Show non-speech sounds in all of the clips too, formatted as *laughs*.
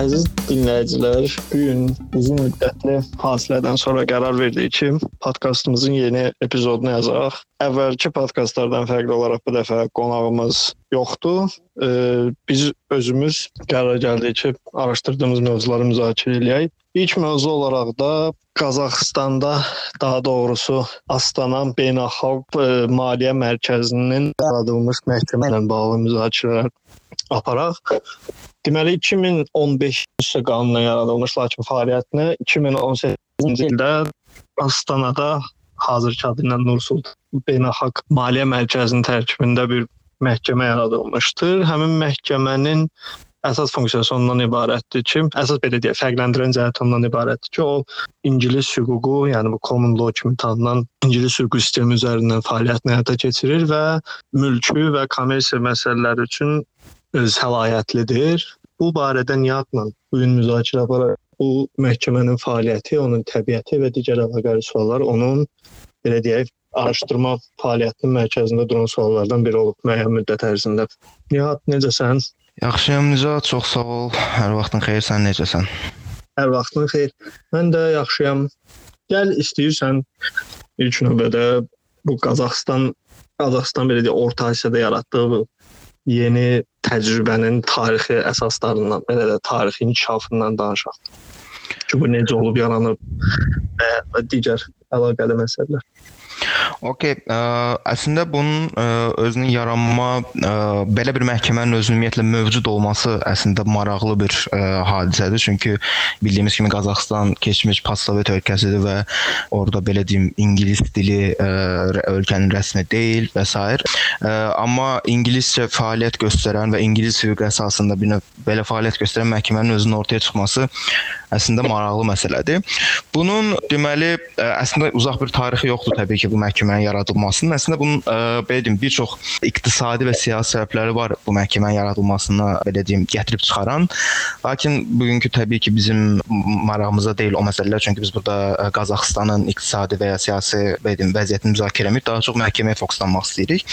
Əziz dinləyicilər, bu gün uzun müddətli fasilədən sonra qərar verdik ki, podkastımızın yeni epizodunu yazaq. Əvvəlki podkastlardan fərqli olaraq bu dəfə qonağımız yoxdur. Ee, biz özümüz qərar gəldik ki, araşdırdığımız mövzuları müzakirə eləyək. İlk mövzu olaraq da Qazaxstanda, daha doğrusu Astana Beynəlxalq e, Maliyyə Mərkəzinin yaradılmış məhkəmə ilə bağlı müzakirələr aparaq. Deməli 2015-ci qanunla yaradılmış, lakin fəaliyyətini 2018-ci ildə Astanada hazırki adı ilə Nursultan Beynəlxalq Maliyyə Mərkəzinin tərkibində bir məhkəmə yaradılmışdır. Həmin məhkəmənin əsas funksiyası ondan ibarətdir ki, əsas belə deyək, fərqləndirən cəhət ondan ibarətdir ki, o ingilis hüququ, yəni bu common law kimi tanınan ingilis hüquq sistemi üzərindən fəaliyyətini həyata keçirir və mülki və kommersiya məsələləri üçün səlahiyyətlidir. Bu barədə NİAQ-la bu gün müzakirə aparaq. Bu məhkəmənin fəaliyyəti, onun təbiəti və digər əlaqəli suallar onun belə deyək araşdırma fəaliyyətinin mərkəzində duran suallardan biri olub müəyyən müddət ərzində. Nihat, necəsən? Yaxşıyam, Nicat, çox sağ ol. Hər vaxtın xeyir, sən necəsən? Hər vaxtın xeyir. Mən də yaxşıyam. Gəl istəyirsən ilk növbədə bu Qazaxstan Qazaxstan belə deyə Orta Asiyada yaratdığı yeni təcrübənin tarixi əsaslarından, belə də tarixi inkişafından danışaq. Ki bu necə olub yaranıb və, digər əlaqəli məsələlər. Okay, ə, əslində bunun ə, özünün yaranma ə, belə bir məhkəmənin özünün ümumiyyətlə mövcud olması əslində maraqlı bir ə, hadisədir. Çünki bildiyimiz kimi Qazaxstan keçmiş postsovet ölkəsidir və orada belə deyim ingilis dili ə, ölkənin rəsmi deyil və s. Ə, amma ingiliscə fəaliyyət göstərən və ingilis hüququ əsasında bir növ belə fəaliyyət göstərən məhkəmənin özünün ortaya çıxması əslində maraqlı məsələdir. Bunun deməli əslində uzaq bir tarixi yoxdur təbii ki, bu məhkəmənin yaradılmasının. Əslində bunun ə, belə deyim, bir çox iqtisadi və siyasi səbəbləri var bu məhkəmənin yaradılmasına belə deyim, gətirib çıxaran. Lakin bugünkü təbii ki, bizim marağımıza deyil o məsələlər, çünki biz burada Qazaxıstanın iqtisadi və ya siyasi belə deyim, vəziyyətini müzakirə etmir, daha çox məhkəməyə fokuslanmaq istəyirik.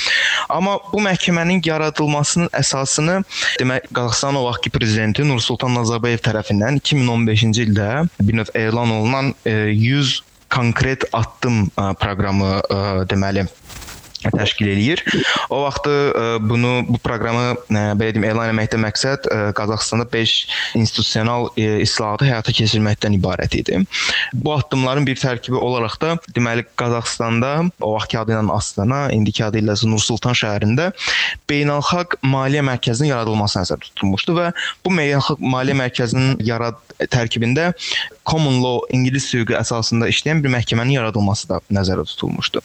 Amma bu məhkəmənin yaradılmasının əsasını demək Qazaxıstanın o vaxtki prezidenti Nursultan Nazarbayev tərəfindən 2015 2025-ci ildə bir növ elan olunan 100 konkret addım proqramı deməli təşkil eləyir. O vaxtı e, bunu bu proqramı e, belə deyim elan etməkdə məqsəd e, Qazaxstanda 5 institusional islahatı həyata keçirməkdən ibarət idi. Bu addımların bir tərkibi olaraq da deməli Qazaxstanda o vaxtki adı ilə Astana, indiki adı ilə Nur-Sultan şəhərində beynəlxalq maliyyə mərkəzinin yaradılması nəzərdə tutulmuşdu və bu beynəlxalq maliyyə mərkəzinin yarad tərkibində common law ingilis hüququ əsasında işləyən bir məhkəmənin yaradılması da nəzərdə tutulmuşdu.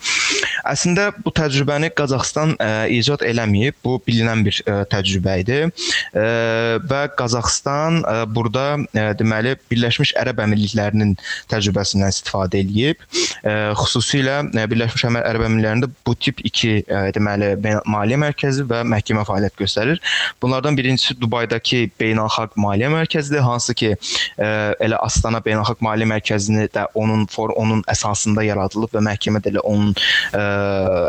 Əslində bu təcrübəni Qazaxstan ə, e, icad eləməyib. Bu bilinən bir ə, e, təcrübə idi. Ə, və Qazaxstan ə, burada ə, deməli Birləşmiş Ərəb Əmirliklərinin təcrübəsindən istifadə eləyib. Ə, xüsusilə ə, Birləşmiş Ərəb Əmirliklərində bu tip 2 ə, deməli maliyyə mərkəzi və məhkəmə fəaliyyət göstərir. Bunlardan birincisi Dubaydakı Beynəlxalq Maliyyə Mərkəzidir, hansı ki ə, elə Astana Beynəlxalq Maliyyə Mərkəzini də onun for onun əsasında yaradılıb və məhkəmə də elə onun ə,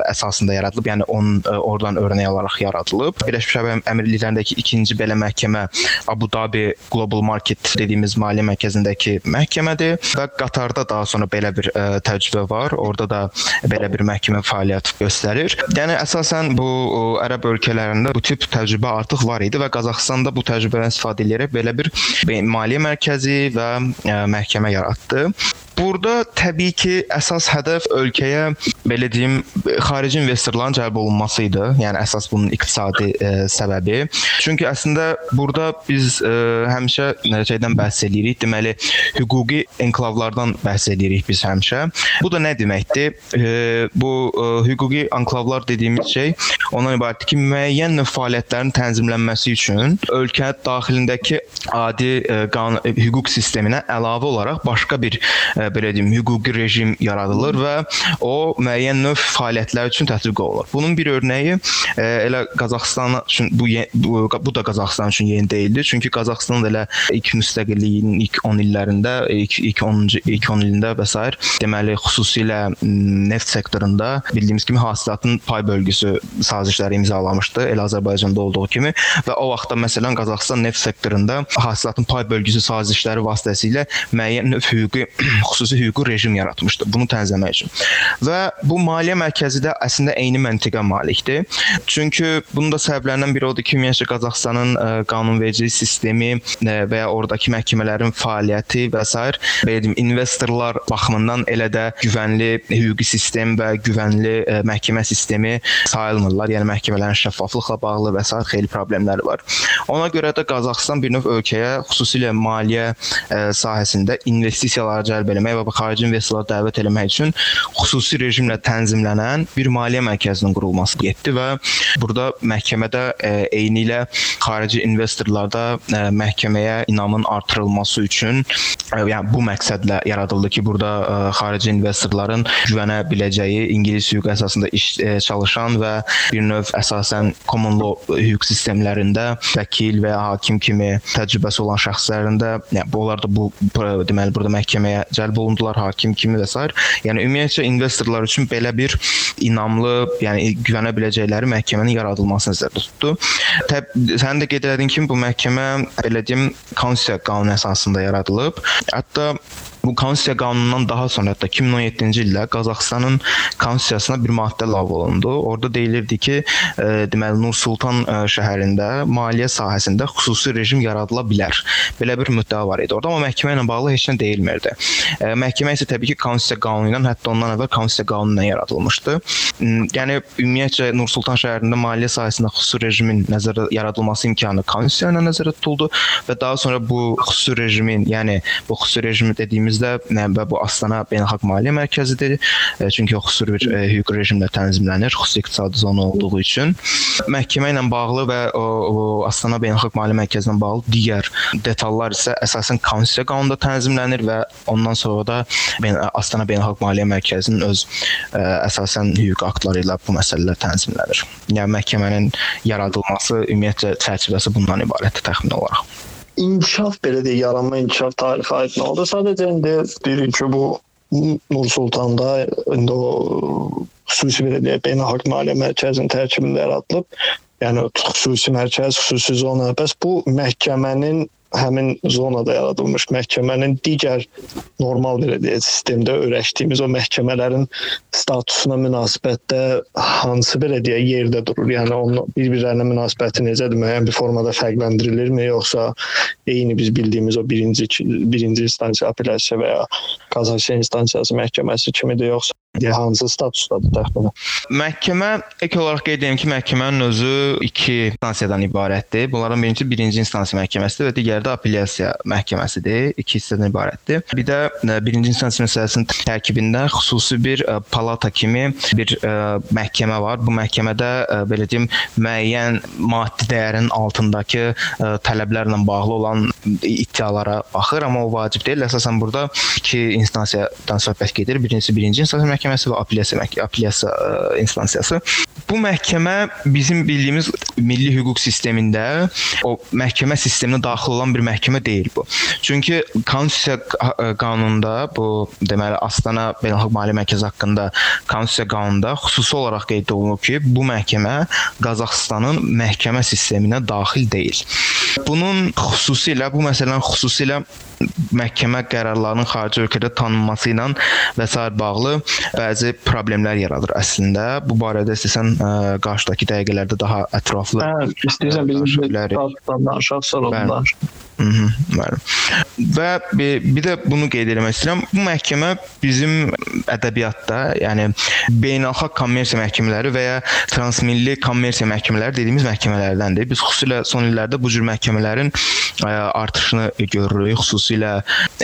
əsasında yaradılıb. Yəni onun ə, oradan örnək alaraq yaradılıb. Birləşmiş Ərəb Əmirliklərindəki ikinci belə məhkəmə Abu Dhabi Global Market dediyimiz maliyyə mərkəzindəki məhkəmədir və Qatarda daha sonra belə bir ə, təcrübə var. Orada da belə bir məhkəmə fəaliyyət göstərir. Yəni əsasən bu ə, ərəb ölkələrində bu tip təcrübə artıq var idi və Qazaxstanda bu təcrübədən istifadə edərək belə bir maliyyə mərkəzi və ə, məhkəmə yaratdı. Burada təbii ki, əsas hədəf ölkəyə belə deyim, xarici investorların cəlb olunması idi. Yəni əsas bunun iqtisadi e, səbəbi. Çünki əslində burada biz e, həmişə nəticədən bəhs edirik. Deməli, hüquqi enklavlardan bəhs edirik biz həmişə. Bu da nə deməkdir? E, bu ə, hüquqi enklavlar dediyimiz şey ondan ibarətdir ki, müəyyən növ fəaliyyətlərin tənzimlənməsi üçün ölkə daxilindəki adi ə, qanun hüquq sisteminə əlavə olaraq başqa bir ə, belə deyim, hüquqi rejim yaradılır və o müəyyən növ fəaliyyətlər üçün tətbiq olunur. Bunun bir örnəyi e, elə Qazaxıstan üçün bu, bu bu da Qazaxıstan üçün yeni deyildi. Çünki Qazaxıstan da elə ilk müstəqilliyinin ilk 10 illərində, ilk ilk 10-cu ilk 10 ilində və s. deməli xüsusilə neft sektorunda bildiyimiz kimi hasilatın pay bölgüsü sazişləri imzalamışdı, elə Azərbaycanda olduğu kimi və o vaxtda məsələn Qazaxıstan neft sektorunda hasilatın pay bölgüsü sazişləri vasitəsilə müəyyən hüquqi xüsusi hüquqi rejim yaratmışdı bunu tənzimləmək üçün. Və bu maliyyə mərkəzi də əslində eyni məntiqə malikdir. Çünki bunun da səbəblərindən biri odur ki, ümumiyyətlə Qazaxıstanın ə, e, qanunvericilik sistemi e, və ya oradakı məhkəmələrin fəaliyyəti və s. belə deyim, investorlar baxımından elə də güvənli hüquqi sistem və güvənli e, məhkəmə sistemi sayılmırlar. Yəni məhkəmələrin şəffaflıqla bağlı və s. xeyli problemləri var. Ona görə də Qazaxıstan bir növ ölkəyə xüsusilə maliyyə sahəsində investisiyalar cəlb etmək və xarici investorları dəvət etmək üçün xüsusi rejimlə tənzimlənən bir maliyyə mərkəzinin qurulması getdi və burada məhkəmədə e, eyni ilə xarici investorlarda e, məhkəməyə inamın artırılması üçün yəni bu məqsədlə yaradıldı ki, burada xarici investorların güvənə biləcəyi ingilis hüququ əsasında iş çalışan və bir növ əsasən common law hüquq sistemlərində vəkil və ya hakim kimi təcrübəsi olan şəxslərin də yəni onlar da bu deməli burada məhkəməyə cəlb olundular, hakim kimi və s. Yəni ümumiyyətcə investorlar üçün belə bir inamlı, yəni güvənə biləcəkləri məhkəmənin yaradılmasını nəzərdə tutdu. Təb sən də qeyd etdin ki, bu məhkəmə belə deyim konstitusiya qanunu əsasında yaradılıb. Hətta Bu konstitusiya qanunundan daha sonra hətta 2017-ci ildə Qazaxıstanın konstitusiyasına bir maddə ləğv olundu. Orada deyilirdi ki, e, deməli Nur Sultan e, şəhərində maliyyə sahəsində xüsusi rejim yaradıla bilər. Belə bir müddəa var idi. Orada amma məhkəmə ilə bağlı heç nə deyilmirdi. E, məhkəmə isə təbii ki, konstitusiya qanunu ilə, hətta ondan əvvəl konstitusiya qanunu ilə yaradılmışdı. Yəni ümumiyyətcə Nur Sultan şəhərində maliyyə sahəsində xüsusi rejimin nəzərdə yaradılması imkanı konstitusiya ilə nəzərdə tutuldu və daha sonra bu xüsusi rejimin, yəni bu xüsusi rejimi dediyimiz ölkəmizdə və bu Astana beynəlxalq maliyyə mərkəzidir. E, çünki o xüsusi bir e, hüquq rejimlə tənzimlənir, xüsusi iqtisadi zona olduğu üçün. Məhkəmə ilə bağlı və o, o Astana beynəlxalq maliyyə mərkəzinə bağlı digər detallar isə əsasən konstitusiya qanununda tənzimlənir və ondan sonra da Astana beynəlxalq maliyyə mərkəzinin öz e, əsasən hüquq aktları ilə bu məsələlər tənzimlənir. Yəni məhkəmənin yaradılması ümumiyyətcə çərçivəsi bundan ibarətdir təxmin olaraq inkişaf belə deyək, yaranma inkişaf tarixi aid nə oldu? Sadəcə indi deyirik ki, bu Nur Sultanda indi o xüsusi belə deyək, beynəlxalq maliyyə mərkəzinin tərkibində yaradılıb. Yəni xüsusi mərkəz, xüsusi zona. Bəs bu məhkəmənin həmin zonada yaradılmış məhkəmənin digər normal belə deyək sistemdə öyrəşdiyimiz o məhkəmələrin statusuna münasibətdə hansı belə deyək yerdə durur? Yəni onun bir-birlərinə münasibəti necədir? Müəyyən bir formada fərqləndirilirmi yoxsa eyni biz bildiyimiz o birinci birinci instansiya apellyasiya və ya kassasiya instansiyası məhkəməsi kimidir yoxsa hansı statusdadır təxminən? Məhkəmə ilk olaraq qeyd edim ki, məhkəmənin özü iki instansiyadan ibarətdir. Bunlardan birincisi birinci instansiya məhkəməsidir və digəri də apellyasiya məhkəməsidir. İki hissədən ibarətdir. Bir də e, birinci instansiya məsələsinin tərkibində xüsusi bir e, palata kimi bir e, məhkəmə var. Bu məhkəmədə belə deyim müəyyən maddi dəyərin altındakı tələblərlə bağlı olan iddialara baxır, amma o vacib deyil. Əsasən burada iki instansiyadan söhbət gedir. Birincisi birinci instansiya məhkəməsi məhkəməsi və apellyasiya məhkəməsi, apellyasiya ə, instansiyası. Bu məhkəmə bizim bildiyimiz milli hüquq sistemində o məhkəmə sisteminə daxil olan bir məhkəmə deyil bu. Çünki konstitusiya qanununda bu deməli Astana Beynəlxalq Maliyyə Mərkəzi haqqında konstitusiya qanununda xüsusi olaraq qeyd olunub ki, bu məhkəmə Qazaxıstanın məhkəmə sisteminə daxil deyil. Bunun xüsusilə bu məsələnin xüsusilə məhkəmə qərarlarının xarici ölkədə tanınması ilə və s. bağlı bəzi problemlər yaradır əslində. Bu barədə istəsən ə, qarşıdakı dəqiqələrdə daha ətraflı Hə, istəyirsən bizim danışaq sonra danış. Mhm, bəli. Və bir də bunu qeyd etmək istəyirəm. Bu məhkəmə bizim ədəbiyyatda, yəni beynəlxalq kommersiya məhkəmələri və ya transmilli kommersiya məhkəmələri dediyimiz məhkəmələrdəndir. Biz xüsusilə son illərdə bu cür məhkəmələrin ə, artışını görürük. Xüsusilə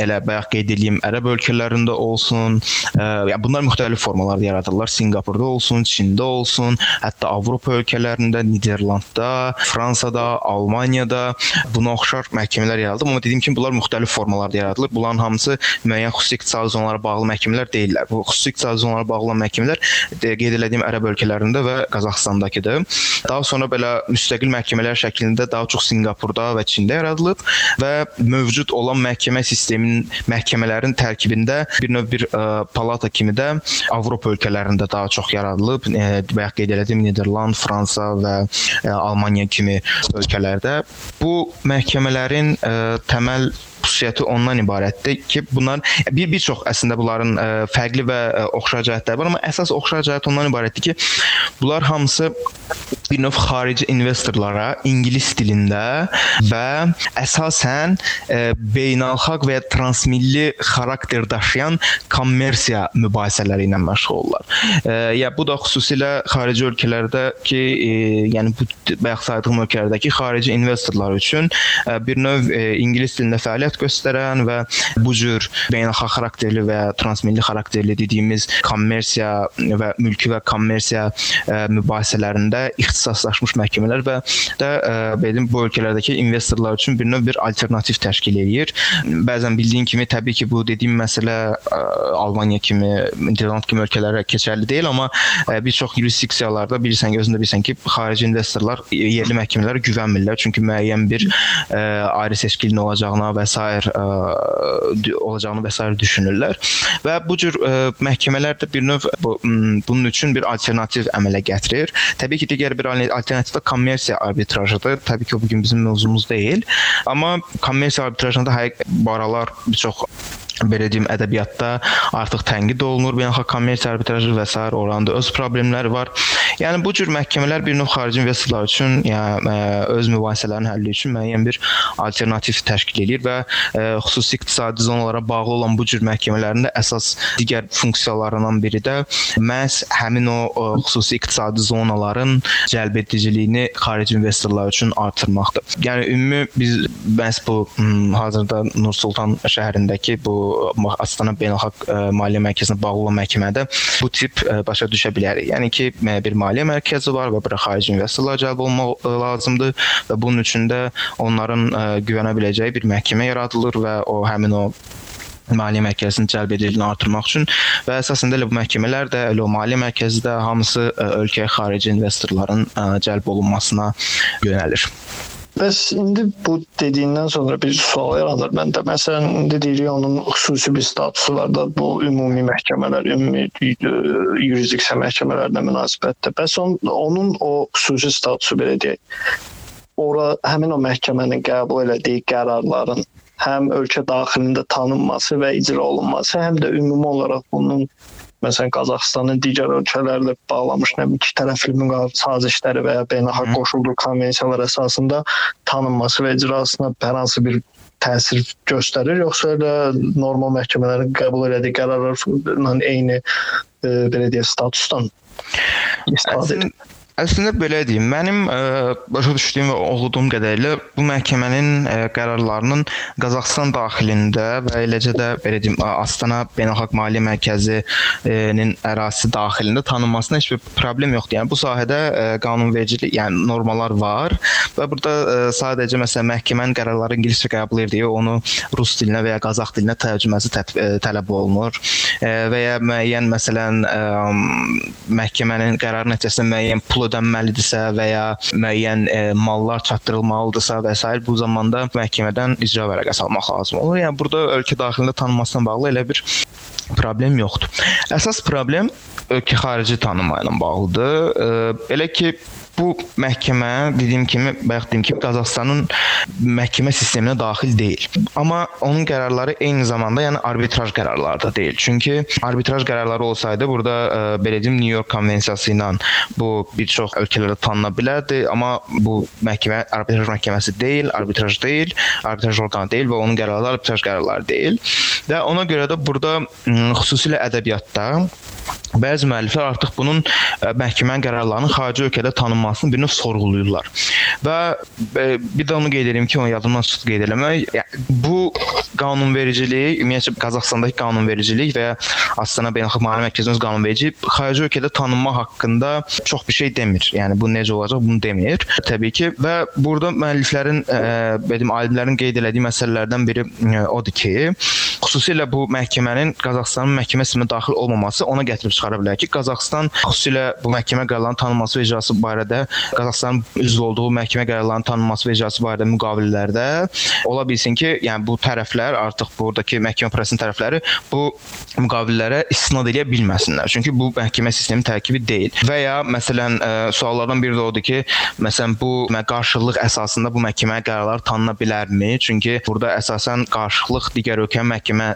elə bayaq qeyd etdiyim ərəb ölkələrində olsun, ə, ya bunlar müxtəlif formalarda yaradırlar. Sinqapurda olsun, Çində olsun, hətta Avropa ölkələrində, Niderlandda, Fransada, Almaniyada buna oxşar məhkəmələr yaradılıb. Amma dediyim kimi bunlar müxtəlif formalarda yaradılır. Bunların hamısı müəyyən xüsusi iqtisadi zonalara bağlı məhkəmələr deyillər. Bu xüsusi iqtisadi zonalara bağlı məhkəmələr qeyd etdiyim ərəb ölkələrində və Qazaxstandakıdır. Daha sonra belə müstəqil məhkəmələr şəklində daha çox Sinqapurda və Çində yaradılıb və mövcud olan məhkəmə sisteminin məhkəmələrin tərkibində bir növ bir ə, palata kimi də Avropa ölkələrində daha çox yaradılıb. E, bayaq qeyd etdim Niderland, Fransa və ə, Almaniya kimi ölkələrdə bu məhkəmələrin ə, təməl xüsusiyyəti ondan ibarətdir ki, bunlar bir bir çox əslində bunların ə, fərqli və ə, oxşar cəhətləri var, amma əsas oxşar cəhət ondan ibarətdir ki, bunlar hamısı bir növ xarici investorlara ingilis dilində və əsasən ə, beynəlxalq və ya transmilli xarakter daşıyan kommersiya mübahisələri ilə məşğul olurlar. Ə, ya bu da xüsusilə xarici ölkələrdə ki, ə, yəni bu bayaq saydığım ölkələrdəki xarici investorlar üçün ə, bir növ ə, ingilis dilində fəaliyyət göstərən və bu cür beynəlxalq xarakterli və transmilli xarakterli dediyimiz kommersiya və mülki və kommersiya ə, mübahisələrində ixtisaslaşmış məhkəmələr və də ə, belə bu ölkələrdəki investorlar üçün bir növ bir alternativ təşkil eləyir. Bəzən bildiyin kimi təbii ki, bu dediyim məsələ ə, Almaniya kimi, Niderland kimi ölkələrə keçərli deyil, amma ə, bir çox yurisdiksiyalarda bilirsən, özündə bilirsən ki, xarici investorlar yerli məhkəmələrə güvənmirlər, çünki müəyyən bir ə, ayrı seçkilin olacağına və s ə, e, olacağını və sair düşünürlər. Və bu cür ə, e, məhkəmələr də bir növ bu, bunun üçün bir alternativ əmələ gətirir. Təbii ki, digər bir alternativ də kommersiya arbitrajıdır. Təbii ki, bu gün bizim mövzumuz deyil. Amma kommersiya arbitrajında həqiq bu aralar bir çox belə deyim ədəbiyyatda artıq tənqid olunur, beynəlxalq kommersiya arbitrajı və s. oranda öz problemləri var. Yəni bu cür məhkəmələr bir növ xarici investorlar üçün, yəni öz mübahisələrinin həlli üçün müəyyən bir alternativ təşkil edir və ə, xüsusi iqtisadi zonalara bağlı olan bu cür məhkəmələrin də əsas digər funksiyalarından biri də məhz həmin o ə, xüsusi iqtisadi zonaların cəlbediciliyini xarici investorlar üçün artırmaqdır. Yəni ümumi biz məhz bu hazırda Nur Sultan şəhərindəki bu Astana Beynəlxalq ə, Maliyyə Mərkəzinə bağlı olan məhkəmədə bu tip ə, başa düşə bilərik. Yəni ki, bir maliyyə mərkəzi var və bura xarici investorlar cəlb olmaq lazımdır və bunun üçün də onların güvənə biləcəyi bir məhkəmə yaradılır və o həmin o maliyyə mərkəzinin cəlb edilməsini artırmaq üçün və əsasında elə bu məhkəmələr də elə o maliyyə mərkəzi də hamısı ölkəyə xarici investorların cəlb olunmasına yönəlir. Bəs indi bu dediyindən sonra bir sual yaranır məndə. Məsələn, indi deyirik onun xüsusi bir statusu var da bu ümumi məhkəmələr, ümumi e, yurisdiksiya məhkəmələrinə münasibətdə. Bəs on, onun o xüsusi statusu belə deyək. Ora həmin o məhkəmənin qəbul elədiyi qərarların həm ölkə daxilində tanınması və icra olunması, həm də ümumi olaraq bunun məsələn Qazaxıstanın digər ölkələrlə bağlamış nə iki tərəfli müqavilə sazişləri və ya beynəlxalq qoşulduğu konvensiyalar əsasında tanınması və icrasına hər hansı bir təsir göstərir yoxsa elə normal məhkəmələrin qəbul etdiyi qərarlarla eyni e, belə deyək statusdan istifadə edir? Əslində belə deyim, mənim ə, e, başa düşdüyüm və oxuduğum qədərilə bu məhkəmənin ə, e, qərarlarının Qazaxıstan daxilində və eləcə də belə deyim, Astana Beynəlxalq Maliyyə Mərkəzinin ərazisi daxilində tanınmasına heç bir problem yoxdur. Yəni bu sahədə ə, e, qanunvericilik, yəni normalar var və burada ə, sadəcə məsələn məhkəmənin qərarları ingiliscə qəbul edilir, onu rus dilinə və ya qazax dilinə tərcüməsi tə tələb olunur ə, və ya müəyyən məsələn ə, məhkəmənin qərarı nəticəsində müəyyən pul ödənməlidirsə və ya müəyyən e, mallar çatdırılmalıdırsa və s. bu zamanda məhkəmədən icra vərəqəsi almaq lazım olur. Yəni burada ölkə daxilində tanınmasına bağlı elə bir problem yoxdur. Əsas problem ölkə xarici tanınma ilə bağlıdır. E, elə ki bu məhkəmə dediyim kimi, bayaq dediyim kimi Qazaxstanın məhkəmə sisteminə daxil deyil. Amma onun qərarları eyni zamanda yəni arbitraj qərarları da deyil. Çünki arbitraj qərarları olsaydı burada ə, e, belə deyim New York konvensiyası ilə bu bir çox ölkələrdə tanına bilərdi, amma bu məhkəmə arbitraj məhkəməsi deyil, arbitraj deyil, arbitraj orqanı deyil və onun qərarları arbitraj qərarları deyil. Və ona görə də burada xüsusilə ədəbiyyatda bəzi müəlliflər artıq bunun ə, məhkəmənin qərarlarının xarici ölkədə tanınmasını bir növ sorğuluyurlar. Və ə, bir də onu qeyd edim ki, onu yadımdan çıxdı qeyd eləmək. Bu qanunvericilik, ümumiyyətlə Qazaxstandakı qanunvericilik və Astana Beynəlxalq Maliyyə Mərkəzinin qanunverici xarici ölkədə tanınma haqqında çox bir şey demir. Yəni bu necə olacaq, bunu demir. Təbii ki, və burada müəlliflərin, ə, dedim, alimlərin qeyd elədiyi məsələlərdən biri odur ki, xüsusilə bu məhkəmənin Qazaxstanın məhkəmə sisteminə daxil olmaması ona gətirib çıxara bilər ki, Qazaxstan xüsusilə bu məhkəmə qərarlarının tanınması və icrası barədə Qazaxstanın üzv olduğu məhkəmə qərarlarının tanınması və icrası barədə müqavilələrdə ola bilsin ki, yəni bu tərəflər artıq burdakı məhkəmə prosesinin tərəfləri bu müqavilələrə istinad edə bilməsinlər. Çünki bu məhkəmə sistemi tərkibi deyil. Və ya məsələn ə, suallardan biri də odur ki, məsələn bu qarşılıq əsasında bu məhkəmə qərarları tanına bilərmi? Çünki burada əsasən qarşılıq digər ölkə məhkəmə ə,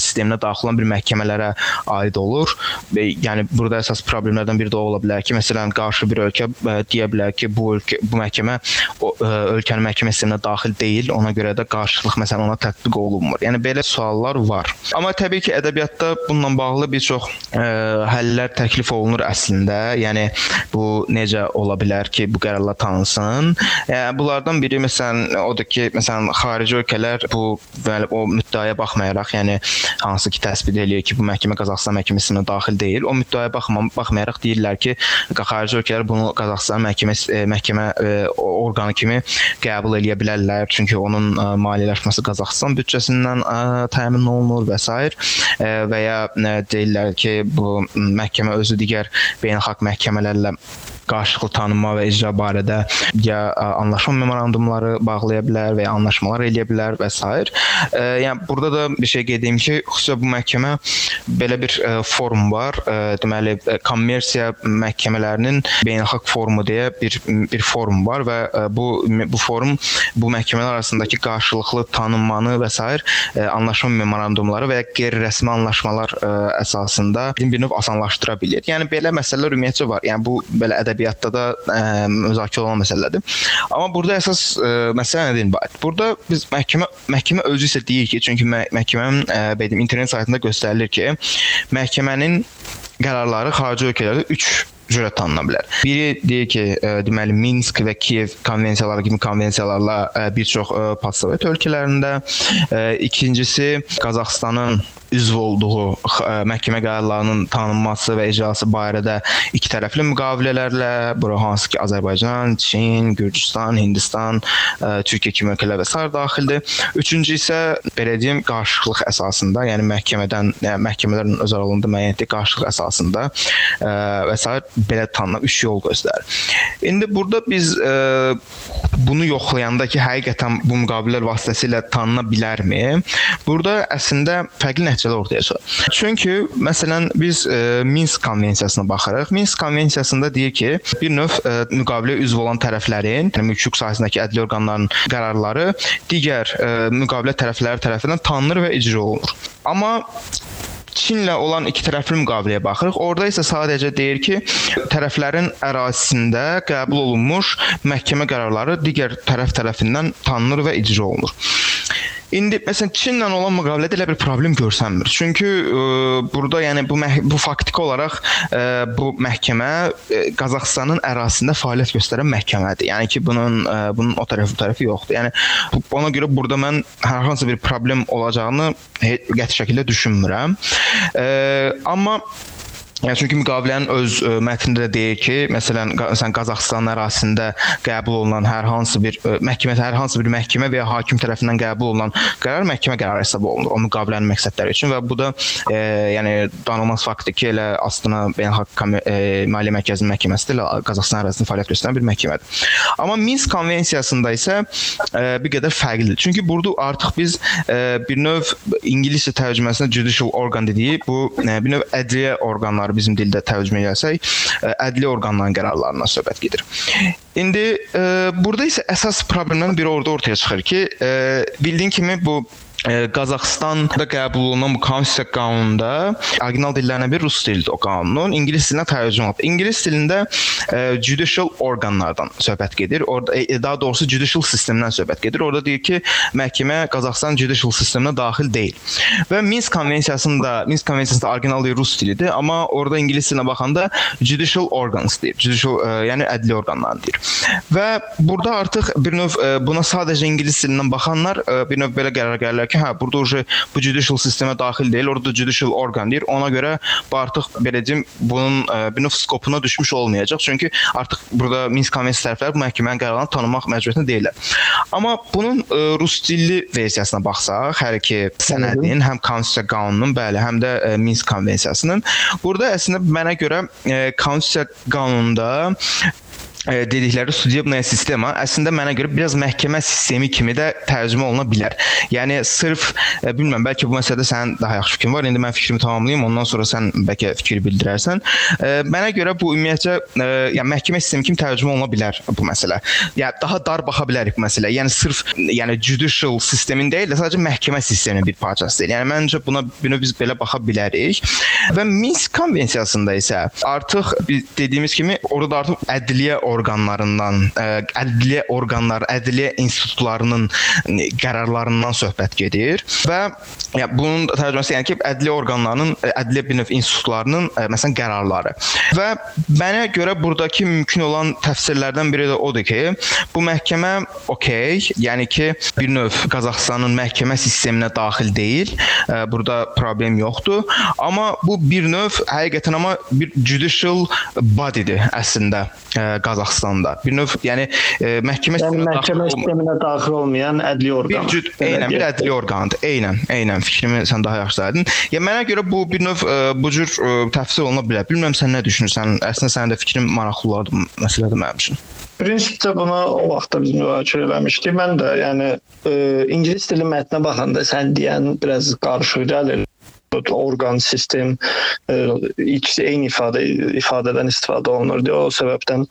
sisteminə daxil olan bir məhkəmələrə aid olur. Yəni burada əsas problemlərdən biri də o ola bilər ki, məsələn qarşı bir ölkə ə, deyə bilər ki, bu ölkə bu məhkəmə o ə, ölkənin məhkəmə sisteminə daxil deyil, ona görə də qarşılıq məsələn ona tətbiq olunmur. Yəni belə suallar var. Amma təbii ki, ədəbiyyatda bununla bağlı bir çox ə, həllər təklif olunur əslində. Yəni bu necə ola bilər ki, bu qərarlar tanınsın? Yəni bunlardan biri məsələn odur ki, məsələn xarici ölkələr bu o müddəaya baxmayaraq, yəni hansı ki təsbit eləyir ki, bu məhkəmə Qazaxıstan məhkəməsinə daxil deyil. O müddəaya baxma, baxmayaraq deyirlər ki, xarici ölkələr bunu Qazaxıstan məhkəmə məhkəmə orqanı kimi qəbul eləyə bilərlər, çünki onun ə, maliyyələşməsi Qazaxıstan büdcəsindən təmin olunur və s. Və ya deyirlər ki, bu məhkəmə özü digər beynəlxalq məhkəmələrlə qarşılıqlı tanınma və icra barədə ya anlaşma memorandumları bağlaya bilər və ya anlaşmalar eləyə bilər və s. E, yəni burada da bir şey qeyd edim ki, xüsusilə bu məhkəmə belə bir e, forum var. E, deməli kommersiya məhkəmələrinin beynəlxalq forumu deyə bir bir forum var və bu bu forum bu məhkəmələr arasındakı qarşılıqlı tanınmanı və s. anlaşma memorandumları və ya qeyri-rəsmi anlaşmalar əsasında bir növ asanlaşdıra bilər. Yəni belə məsələlər ümumiyyətcə var. Yəni bu belə ədəbiyyatda da ə, müzakirə olunan məsələdir. Amma burada əsas ə, məsələ nədir ibarət? Burada biz məhkəmə məhkəmə özü isə deyir ki, çünki mə məhkəmənin ə, belə internet saytında göstərilir ki, məhkəmənin qərarları xarici ölkələrdə 3 cürə tanına bilər. Biri deyir ki, ə, deməli Minsk və Kiyev konvensiyaları kimi konvensiyalarla ə, bir çox ə, postsovet ölkələrində, ikincisi Qazaxstanın üzv olduğu məhkəmə qərarlarının tanınması və icrası barədə iki tərəfli müqavilələrlə, bura hansı ki Azərbaycan, Çin, Gürcüstan, Hindistan, Türkiyə kimi ölkələr və sair daxildir. Üçüncü isə belə deyim, qarşılıq əsasında, yəni məhkəmədən, yəni məhkəmələrin öz aralığında müəyyən etdiyi qarşılıq əsasında və sair belə tanınan üç yol göstərir. İndi burada biz ə, bunu yoxlayanda ki, həqiqətən bu müqavilələr vasitəsilə tanına bilərmi? Burada əslində fərqli nəticələr ortaya çıxır. Çünki məsələn biz e, Minsk konvensiyasına baxırıq. Minsk konvensiyasında deyir ki, bir növ e, müqavilə üzv olan tərəflərin, yəni mülk hüquq sahəsindəki ədli orqanların qərarları digər e, müqavilə tərəfləri tərəfindən tanınır və icra olunur. Amma Çinlə olan iki tərəfli müqaviləyə baxırıq. Orda isə sadəcə deyir ki, tərəflərin ərazisində qəbul olunmuş məhkəmə qərarları digər tərəf tərəfindən tanınır və icra olunur. İndi məsələn Çinlə olan müqavilədə elə bir problem görsənmir. Çünki ə, e, burada yəni bu bu faktiki olaraq ə, e, bu məhkəmə ə, e, Qazaxıstanın ərazisində fəaliyyət göstərən məhkəmədir. Yəni ki, bunun ə, bunun o tərəfi bu tərəfi yoxdur. Yəni ona görə burada mən hər hansı bir problem olacağını qəti şəkildə düşünmürəm. Ə, amma Yəni çünki müqavilənin öz ə, e, mətnində də deyir ki, məsələn, məsələn Qazaxıstan ərazisində qəbul olunan hər hansı bir ə, e, məhkəmə, hər hansı bir məhkəmə və ya hakim tərəfindən qəbul olunan qərar məhkəmə qərarı hesab olunur o müqavilənin məqsədləri üçün və bu da ə, yəni danılmaz faktdır ki, elə Astana Beynəlxalq e, Maliyyə Mərkəzinin məhkəməsi ilə Qazaxıstan ərazisində fəaliyyət göstərən bir məhkəmədir. Amma Minsk konvensiyasında isə ə, bir qədər fərqlidir. Çünki burada artıq biz ə, bir növ ingiliscə tərcüməsində judicial organ dediyi bu ə, bir növ ədliyyə orqanları qərarları bizim dildə tərcümə etsək, e, ədli orqanların qərarlarından söhbət gedir. İndi e, burada isə əsas problemlərin biri orada ortaya çıxır ki, e, bildiyin kimi bu Qazaxstanda qəbul olunan bu konstitusiya qanununda orijinal dillərinə bir rus dilidir o qanunun, ingilis dilinə tərcümə olunub. İngilis dilində e, judicial orqanlardan söhbət gedir. Orada e, daha doğrusu judicial sistemdən söhbət gedir. Orada deyir ki, məhkəmə Qazaxstan judicial sisteminə daxil deyil. Və Minsk konvensiyasında, Minsk konvensiyasında orijinal rus dilidir, amma orada ingilis dilinə baxanda judicial organs deyir. Judicial, e, yəni ədli orqanlar deyir. Və burada artıq bir növ e, buna sadəcə ingilis dilindən baxanlar e, bir növ belə qərar gəlirlər ki, hə burada uje bu judicial sistemə daxil deyil, orada judicial orqan deyir. Ona görə bu artıq belə deyim, bunun ə, bir növ skopuna düşmüş olmayacaq. Çünki artıq burada Minsk konvensiyası tərəfləri bu məhkəmənin qərarlarını tanımaq məcburiyyətində deyillər. Amma bunun ə, rus dilli versiyasına baxsaq, hər iki sənədin, həm konstitusiya qanununun, bəli, həm də ə, Minsk konvensiyasının burada əslində mənə görə ə, konstitusiya qanununda e, dedikləri studiyabnaya sistema əslində mənə görə biraz məhkəmə sistemi kimi də tərcümə oluna bilər. Yəni sırf e, bilmirəm, bəlkə bu məsələdə sənin daha yaxşı fikrin var. İndi mən fikrimi tamamlayım, ondan sonra sən bəlkə fikir bildirərsən. Mənə görə bu ümumiyyətcə e, yəni məhkəmə sistemi kimi tərcümə oluna bilər bu məsələ. Yəni daha dar baxa bilərik məsələ. Yəni sırf yəni judicial sistemin deyil, sadəcə məhkəmə sisteminin bir parçasıdır. Yəni məncə buna bunu biz belə baxa bilərik. Və Minsk konvensiyasında isə artıq dediyimiz kimi orada artıq ədliyyə orqanlarından, e, ədliyyə orqanları, ədliyyə institutlarının qərarlarından söhbət gedir və ya bunun tərcüməsi yəni ki, ədliyyə orqanlarının, e, ədliyyə bir növ institutlarının e, məsələn qərarları. Və mənə görə burdakı mümkün olan təfsirlərdən biri də odur ki, bu məhkəmə okey, yəni ki, bir növ Qazaxıstanın məhkəmə sisteminə daxil deyil. Burada problem yoxdur. Amma bu bir növ həqiqətən amma bir judicial body-dir əslində ə, Qazaxstanda. Bir növ, yəni ə, məhkəmə yəni, məhkəmə sisteminə daxil olmayan ədli orqan. Bir cüd, eynən bir ədli orqandır. Eynən, eynən fikrimi sən daha yaxşı dedin. Yəni mənə görə bu bir növ ə, bu cür ə, təfsir oluna bilər. Bilmirəm sən nə düşünürsən? Əslində sənin də fikrin maraqlı olardı məsələdə mənim üçün. Prinsipcə buna o vaxtda biz müzakirə eləmişdik. Mən də, yəni ə, ingilis dili mətninə baxanda sən deyən biraz qarışıq gəlir orqan, sistem ikisi eyni ifadə ifadədən istifadə olunur deyə o səbəbdən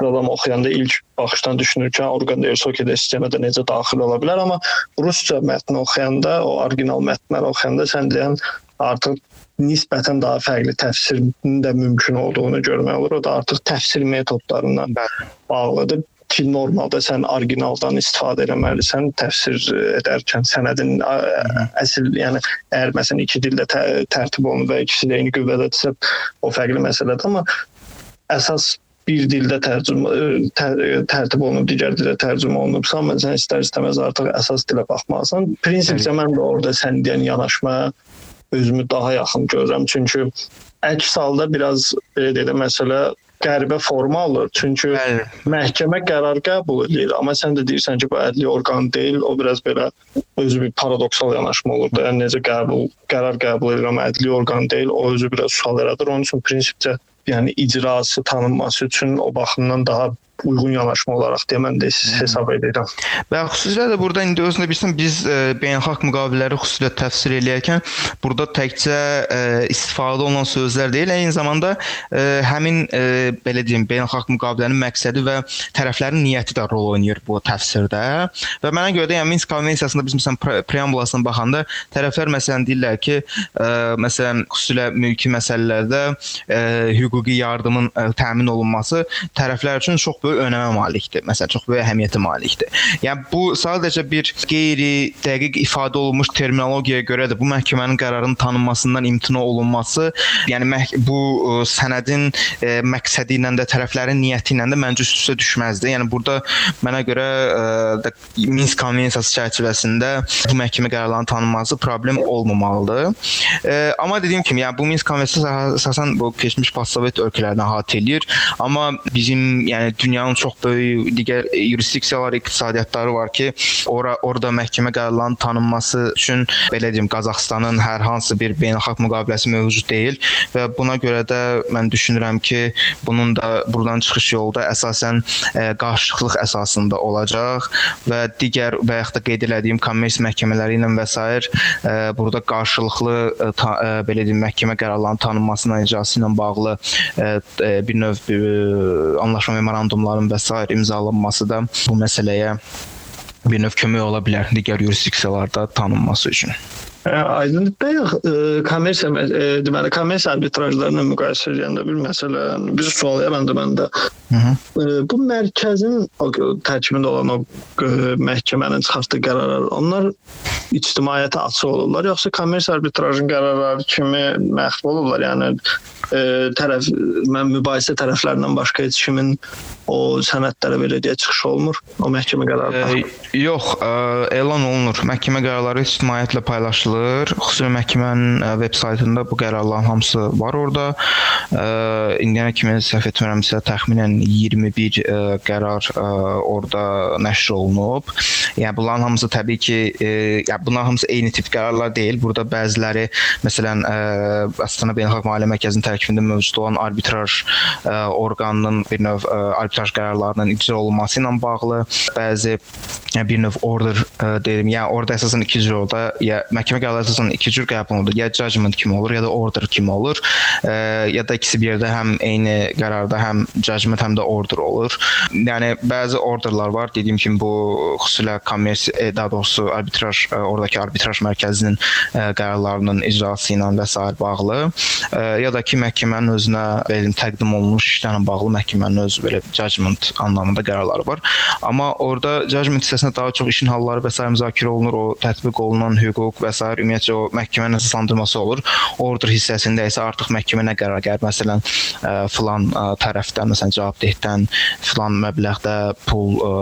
adam oxuyanda ilk baxışdan düşünür ki, orqan deyirsə o ki, də sistemə də necə daxil ola bilər, amma rusca mətni oxuyanda, o orijinal mətnləri oxuyanda sən deyən artıq nisbətən daha fərqli təfsirin də mümkün olduğunu görmək olur. O da artıq təfsir metodlarından bağlıdır ki, normalda sən orijinaldan istifadə etməlisən təfsir edərkən sənədin əsl, yəni əgər məsələn iki dildə tə tərtib olunub və ikisi də eyni qüvvədədirsə, o fərqli məsələdir, amma əsas bir dildə tərcümə tər, tərtib olunub, digər dildə tərcümə olunubsa, amma sən istər-istəməz artıq əsas dilə baxmalısan. Prinsipcə mən də orada sən deyən yanaşmaya özümü daha yaxın görürəm. Çünki əks halda biraz belə deyə məsələ qəribə forma alır. Çünki Bəli. məhkəmə qərar qəbul edir, amma sən də deyirsən ki, bu ədli orqan deyil, o biraz belə özü bir paradoksal yanaşma olur da. Yəni necə qəbul qərar qəbul edir, amma ədli orqan deyil, o özü biraz sual yaradır. Onun üçün prinsipcə yəni icrası tanınması üçün o baxımdan daha uyğun yanaşma olaraq deyə mən də hesab edirəm. Və xüsusilə də burada indi özünə bilirsən biz e, beynəlxalq müqavilələri xüsusilə təfsir eləyərkən burada təkcə e, istifadə olunan sözlər deyil, eyni zamanda e, həmin e, belə deyim beynəlxalq müqavilənin məqsədi və tərəflərin niyyəti də rol oynayır bu təfsirdə. Və mənə görə də yəni Minsk konvensiyasında biz məsələn pre preambulasına baxanda tərəflər məsələn deyirlər ki, e, məsələn xüsusilə mülki məsələlərdə e, hüquqi yardımın e, təmin olunması tərəflər üçün çox böyük böyük önəmə malikdir. Məsələn, çox böyük əhəmiyyətə malikdir. Yəni bu sadəcə bir qeyri dəqiq ifadə olunmuş terminologiyaya görə də bu məhkəmənin qərarının tanınmasından imtina olunması, yəni bu ə, e, sənədin ə, e, məqsədi ilə də tərəflərin niyyəti ilə də məncə üst-üstə düşməzdi. Yəni burada mənə görə ə, Minsk konvensiyası çərçivəsində bu məhkəmə qərarlarının tanınması problem olmamalıdır. Ə, amma dediyim kimi, yəni bu Minsk konvensiyası əsasən bu keçmiş postsovet ölkələrini əhatə eləyir, amma bizim yəni dünya dünyanın çox böyük digər yurisdiksiyalar, iqtisadiyyatları var ki, ora orada məhkəmə qərarlarının tanınması üçün belə deyim, Qazaxstanın hər hansı bir beynəlxalq müqaviləsi mövcud deyil və buna görə də mən düşünürəm ki, bunun da buradan çıxış yolu da əsasən ə, e, qarşılıqlıq əsasında olacaq və digər yaxud da qeyd etdiyim kommers məhkəmələri ilə və s. Ə, e, burada qarşılıqlı ə, e, ta, ə, belə deyim, məhkəmə qərarlarının tanınmasına icrası ilə bağlı ə, ə, bir növ ə, anlaşma memorandumları addımların və s. imzalanması da bu məsələyə bir növ kömək ola bilər digər yurisdiksiyalarda tanınması üçün. Aydın bayaq kommersiya deməli kommersiya arbitrajlarla müqayisə edəndə bir məsələ, bir sual yarandı məndə. Hı -hı. E, bu mərkəzin tərkibində olan o məhkəmənin çıxartdığı qərarlar, onlar ictimaiyyətə açıq olurlar, yoxsa kommersiya arbitrajın qərarları kimi məxfi olurlar? Yəni e, tərəf mən mübahisə tərəflərindən başqa heç kimin o sənədlərə belə deyə çıxış olmur. O məhkəmə qərarı. E, yox, ə, elan olunur. Məhkəmə qərarları ictimaiyyətlə paylaşılır. Xüsusi məhkəmənin veb saytında bu qərarların hamısı var orada. Ə, indiyənə kimi səhv etmirəmsə təxminən 21 ə, qərar ə, orada nəşr olunub. Yəni bunların hamısı təbii ki, ə, yəni bunların hamısı eyni tip qərarlar deyil. Burada bəziləri məsələn ə, Astana Beynəlxalq Maliyyə Mərkəzinin tərkibində mövcud olan arbitraj ə, orqanının bir növ ə, arbitraj qərarlarının icra olunması ilə bağlı bəzi bir növ order ə, deyim, yəni orada əsasən iki cür orada ya məhkəmə qərarları əsasən iki cür qəbul olunur. Ya judgment kimi olur, ya da order kimi olur. Ə, ya da ikisi bir yerdə həm eyni qərarda həm judgment həm də order olur. Yəni bəzi orderlar var. Dediyim kimi bu xüsusilə kommersiya daha doğrusu arbitraj oradakı arbitraj mərkəzinin qərarlarının icrası ilə və s. bağlı ya da ki məhkəmənin özünə belə təqdim olunmuş işlərlə bağlı məhkəmənin öz belə judgment anlamında qərarları var. Amma orada judgment hissəsində daha çox işin halları və s. müzakirə olunur, o tətbiq olunan hüquq və s. ümumiyyətcə o məhkəmənin əsaslandırması olur. Order hissəsində isə artıq məhkəmə nə qərar gəlir? Məsələn, ə, filan ə, tərəfdən, məsələn, cavabdehdən filan məbləğdə pul ə,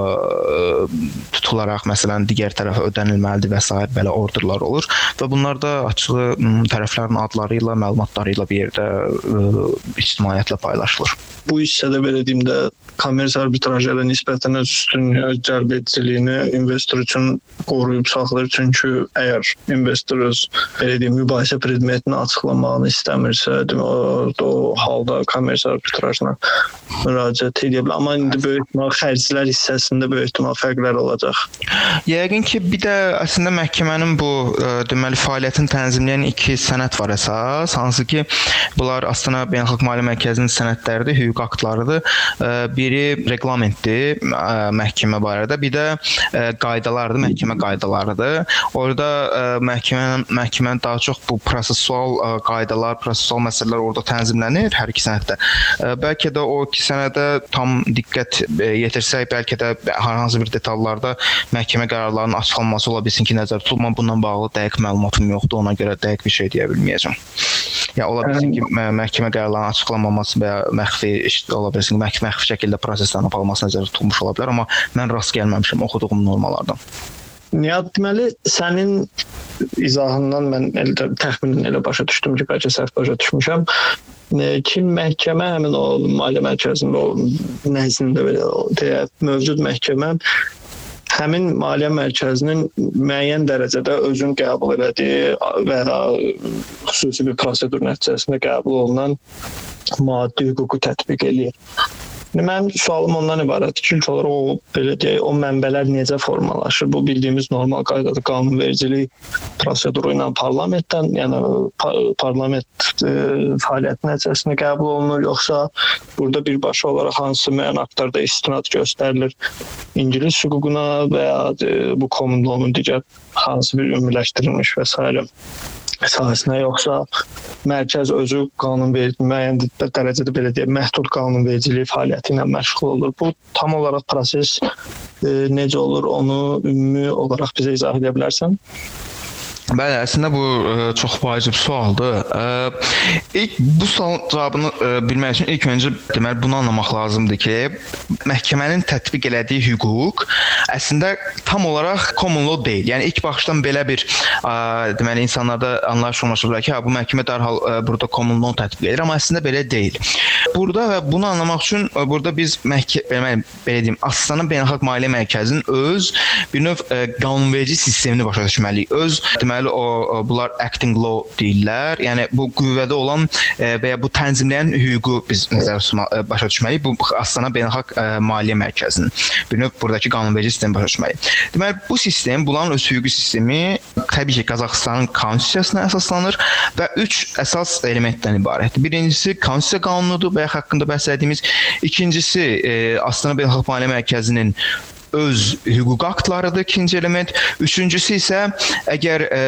tutularaq məsələn digər tərəfə ödənilməlidir və s. belə orderlar olur və bunlar da açığı tərəflərin adları ilə, məlumatları ilə bir yerdə ə, ictimaiyyətlə paylaşılır. Bu hissədə belə deyim də kommersiya arbitrajı ilə nisbətən öz üstünlüyü, cəlb ediciliyini investor üçün qoruyub saxlayır. Çünki əgər investor öz belə deyim mübahisə predmetini açıqlamağını istəmirsə, demə o, o halda kommersiya arbitrajına müraciət edə bilər. Amma indi böyük ehtimal xərclər hissəsində böyük ehtimal fərqlər olacaq. Yəqin ki, bir də əslində məhkəmənin bu ə, deməli fəaliyyətini tənzimləyən iki sənəd var əsas, hansı ki, bunlar Astana Beynəlxalq Maliyyə Mərkəzinin sənədləridir, hüquq aktlarıdır. Ə, biri reqlamentdir ə, məhkəmə barədə, bir də ə, qaydalardır, məhkəmə qaydalarıdır. Orada ə, məhkəmənin məhkəmənin daha çox bu prosessual ə, qaydalar, prosessual məsələlər orada tənzimlənir hər iki sənəddə. Ə, bəlkə də o iki sənədə tam diqqət ə, yetirsək, bəlkə də hər hansı bir detallarda məhkəmə qərarlarının açıqlanması ola bilsin ki, nəzərdə tutulmadan bununla bağlı dəqiq məlumatım yoxdur, ona görə dəqiq bir şey deyə bilməyəcəm. Ya ola bilsin ki, məhkəmə qərarlarının açıqlanmaması və ya məxfi ola bilsin ki, məxfi şəkildə proseslərin aparılması nəzərdə tutulmuş ola bilər, amma mən rast gəlməmişəm oxuduğum normalardan. Nihat deməli sənin izahından mən elə təxminən elə başa düşdüm ki, bəlkə səhv başa düşmüşəm ki, məhkəmə həmin o maliyyə mərkəzində o nəzdində belə deyə mövcud məhkəmə həmin maliyyə mərkəzinin müəyyən dərəcədə özün qəbul elədiyi və ya xüsusi bir prosedur nəticəsində qəbul olunan maddi hüququ tətbiq eləyir. Mənim sualım ondan ibarətdir ki, ilk olaraq o belə deyək, o mənbələr necə formalaşır? Bu bildiyimiz normal qaydada qanunvericilik proseduru ilə parlamentdən, yəni par parlament e, fəaliyyəti nəticəsində qəbul olunur, yoxsa burada birbaşa olaraq hansı müəyyən aktlarda istinad göstərilir ingilis hüququna və ya e, bu common law-nun digər hansı bir ümumiləşdirilmiş və s əsasına yoxsa mərkəz özü qanunverici müəyyən dərəcədə belə deyək, məhdud qanunvericiliyi fəaliyyəti ilə məşğul olur. Bu tam olaraq proses e, necə olur, onu ümumi olaraq bizə izah edə bilərsən? Bəli, əslində bu ə, e, çox vacib sualdır. Ə, e, ilk bu sualın cavabını ə, e, bilmək üçün ilk öncə deməli bunu anlamaq lazımdır ki, məhkəmənin tətbiq elədiyi hüquq əslində tam olaraq common law deyil. Yəni ilk baxışdan belə bir ə, deməli insanlarda anlayış olmuşdur ki, hə bu məhkəmə dərhal ə, burada common law tətbiq edir, amma əslində belə deyil. Burada və bunu anlamaq üçün ə, burada biz məhkəmə belə deyim, Astana Beynəlxalq Maliyyə Mərkəzinin öz bir növ ə, qanunverici sistemini başa düşməliyik. Öz deməli deməli o, bunlar acting law deyirlər. Yəni bu qüvvədə olan e, və ya bu tənzimləyən hüququ biz nəzərə e, başa düşməliyik. Bu Astana Beynəlxalq e, Maliyyə Mərkəzinin bir növ buradakı qanunverici sistemi başa düşməliyik. Deməli bu sistem, bunların öz hüquqi sistemi təbii ki, Qazaxıstanın konstitusiyasına əsaslanır və 3 əsas elementdən ibarətdir. Birincisi konstitusiya qanunudur, bayaq haqqında bəhs etdiyimiz. İkincisi Astana Beynəlxalq Maliyyə Mərkəzinin öz hüquq aktlarıdır ikinci element. Üçüncüsü isə əgər e,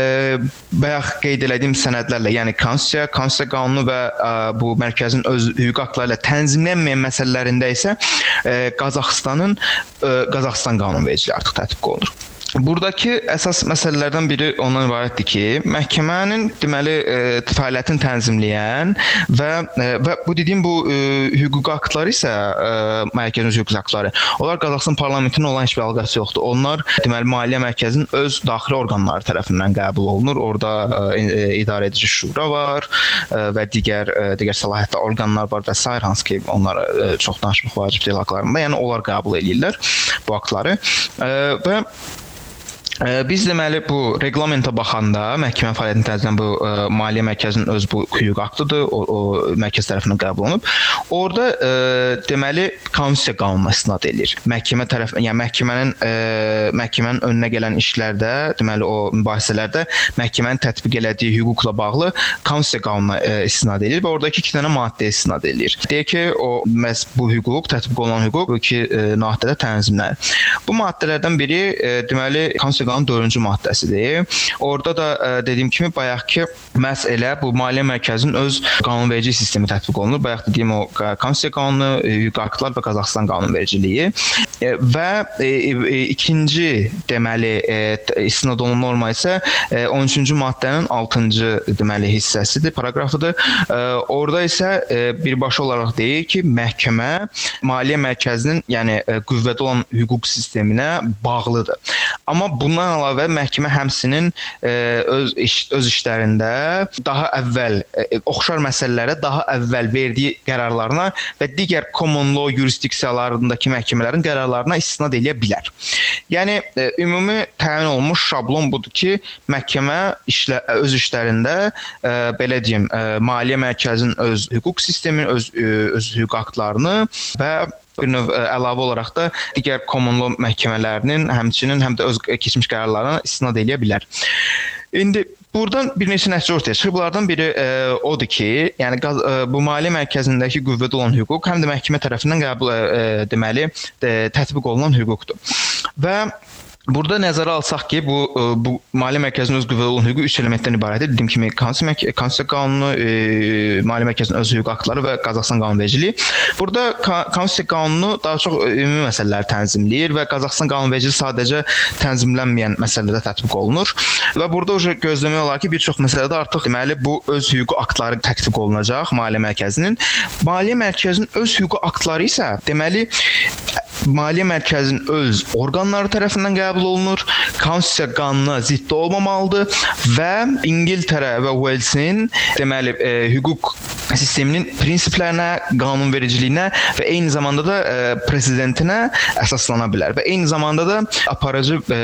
bayaq qeyd etdiyim sənədlərlə, yəni konstitusiya, konstitusiya qanunu və e, bu mərkəzin öz hüquq aktları ilə tənzimlənməyən məsələlərində isə e, Qazaxıstanın e, Qazaxıstan qanunvericiliyi artıq tətbiq olunur. Buradakı əsas məsələlərdən biri ondan ibarətdir ki, məhkəmənin deməli e, fəaliyyətini tənzimləyən və e, və bu dediyim bu e, hüquq aktları isə e, mərkəzin hüquq aktları. Onlar Qazaxıstan parlamentinin olan heç bir əlaqəsi yoxdur. Onlar deməli maliyyə mərkəzinin öz daxili orqanları tərəfindən qəbul olunur. Orda e, e, idarə edici şura var e, və digər e, digər səlahiyyətli orqanlar var və sair hansı ki, onlara e, çox danışmaq vacib deyil haqlarında. Yəni onlar qəbul eləyirlər bu aktları. E, və Biz deməli bu reqlamentə baxanda məhkəmə fəaliyyətini tənzimləyən bu ə, maliyyə mərkəzinin öz bu hüquq aktıdır. O, o mərkəz tərəfindən qəbul olunub. Orda ə, deməli konstitusiya qanununa istinad edir. Məhkəmə tərəf, yəni məhkəmənin ə, məhkəmənin önünə gələn işlərdə, deməli o mübahisələrdə məhkəmənin tətbiq elədiyi hüquqla bağlı konstitusiya qanununa ə, istinad edir və oradakı 2 dənə maddəyə istinad edir. Deyək ki, o məhz bu hüquq, tətbiq olunan hüquq bu iki ə, maddədə tənzimlənir. Bu maddələrdən biri ə, deməli konstitusiya qanunun 4-cü maddəsidir. Orada da ə, e, dediyim kimi bayaqki məhz elə bu maliyyə mərkəzinin öz qanunverici sistemi tətbiq olunur. Bayaq dediyim o konstitusiya qanunu, e, hüquq aktlar və Qazaxıstan qanunvericiliyi e, və e, e, ikinci deməli e, istinad olunan norma isə e, 13-cü maddənin 6-cı deməli hissəsidir, paraqrafıdır. Orada isə birbaşa olaraq deyir ki, məhkəmə maliyyə mərkəzinin, yəni qüvvədə olan hüquq sisteminə bağlıdır. Amma bundan Bundan əlavə məhkəmə həmçinin e, öz iş, öz işlərində daha əvvəl e, oxşar məsələlərə daha əvvəl verdiyi qərarlarına və digər common law yurisdiksiyalarındakı məhkəmələrin qərarlarına istinad edə bilər. Yəni e, ümumi təyin olunmuş şablon budur ki, məhkəmə işlə öz işlərində e, belə deyim, e, maliyyə mərkəzinin öz hüquq sistemini, öz e, öz hüquq aktlarını və bir növ ə, e, əlavə olaraq da digər common law məhkəmələrinin həmçinin həm də öz keçmiş qərarlarına istinad edə bilər. İndi Buradan bir neçə nəticə ortaya çıxır. Bunlardan biri e, odur ki, yəni qaz, e, bu maliyyə mərkəzindəki qüvvədə olan hüquq həm də məhkəmə tərəfindən qəbul ə, deməli ə, tətbiq olunan hüquqdur. Və Burada nəzərə alsaq ki, bu e, bu maliyyə mərkəzinin öz qüvvədə olan hüququ 3 elementdən ibarətdir. Dediyim kimi konstitusiya konstitusiya qanunu, e, maliyyə mərkəzinin öz hüquq aktları və Qazaxıstan qanunvericiliyi. Burada konstitusiya qanunu daha çox ümumi məsələləri tənzimləyir və Qazaxıstan qanunvericiliyi sadəcə tənzimlənməyən məsələlərdə tətbiq olunur. Və burada uje gözləmək olar ki, bir çox məsələdə artıq deməli bu öz hüquq aktları tətbiq olunacaq maliyyə mərkəzinin. Maliyyə mərkəzinin öz hüquq aktları isə deməli maliyyə mərkəzinin öz orqanları tərəfindən qəbul olunur. Konstitusiya qanununa zidd olmamalıdır və İngiltərə və Walesin deməli e, hüquq sisteminin prinsiplərinə, qanunvericiliyinə və eyni zamanda da e, prezidentinə əsaslana bilər və eyni zamanda da aparıcı e,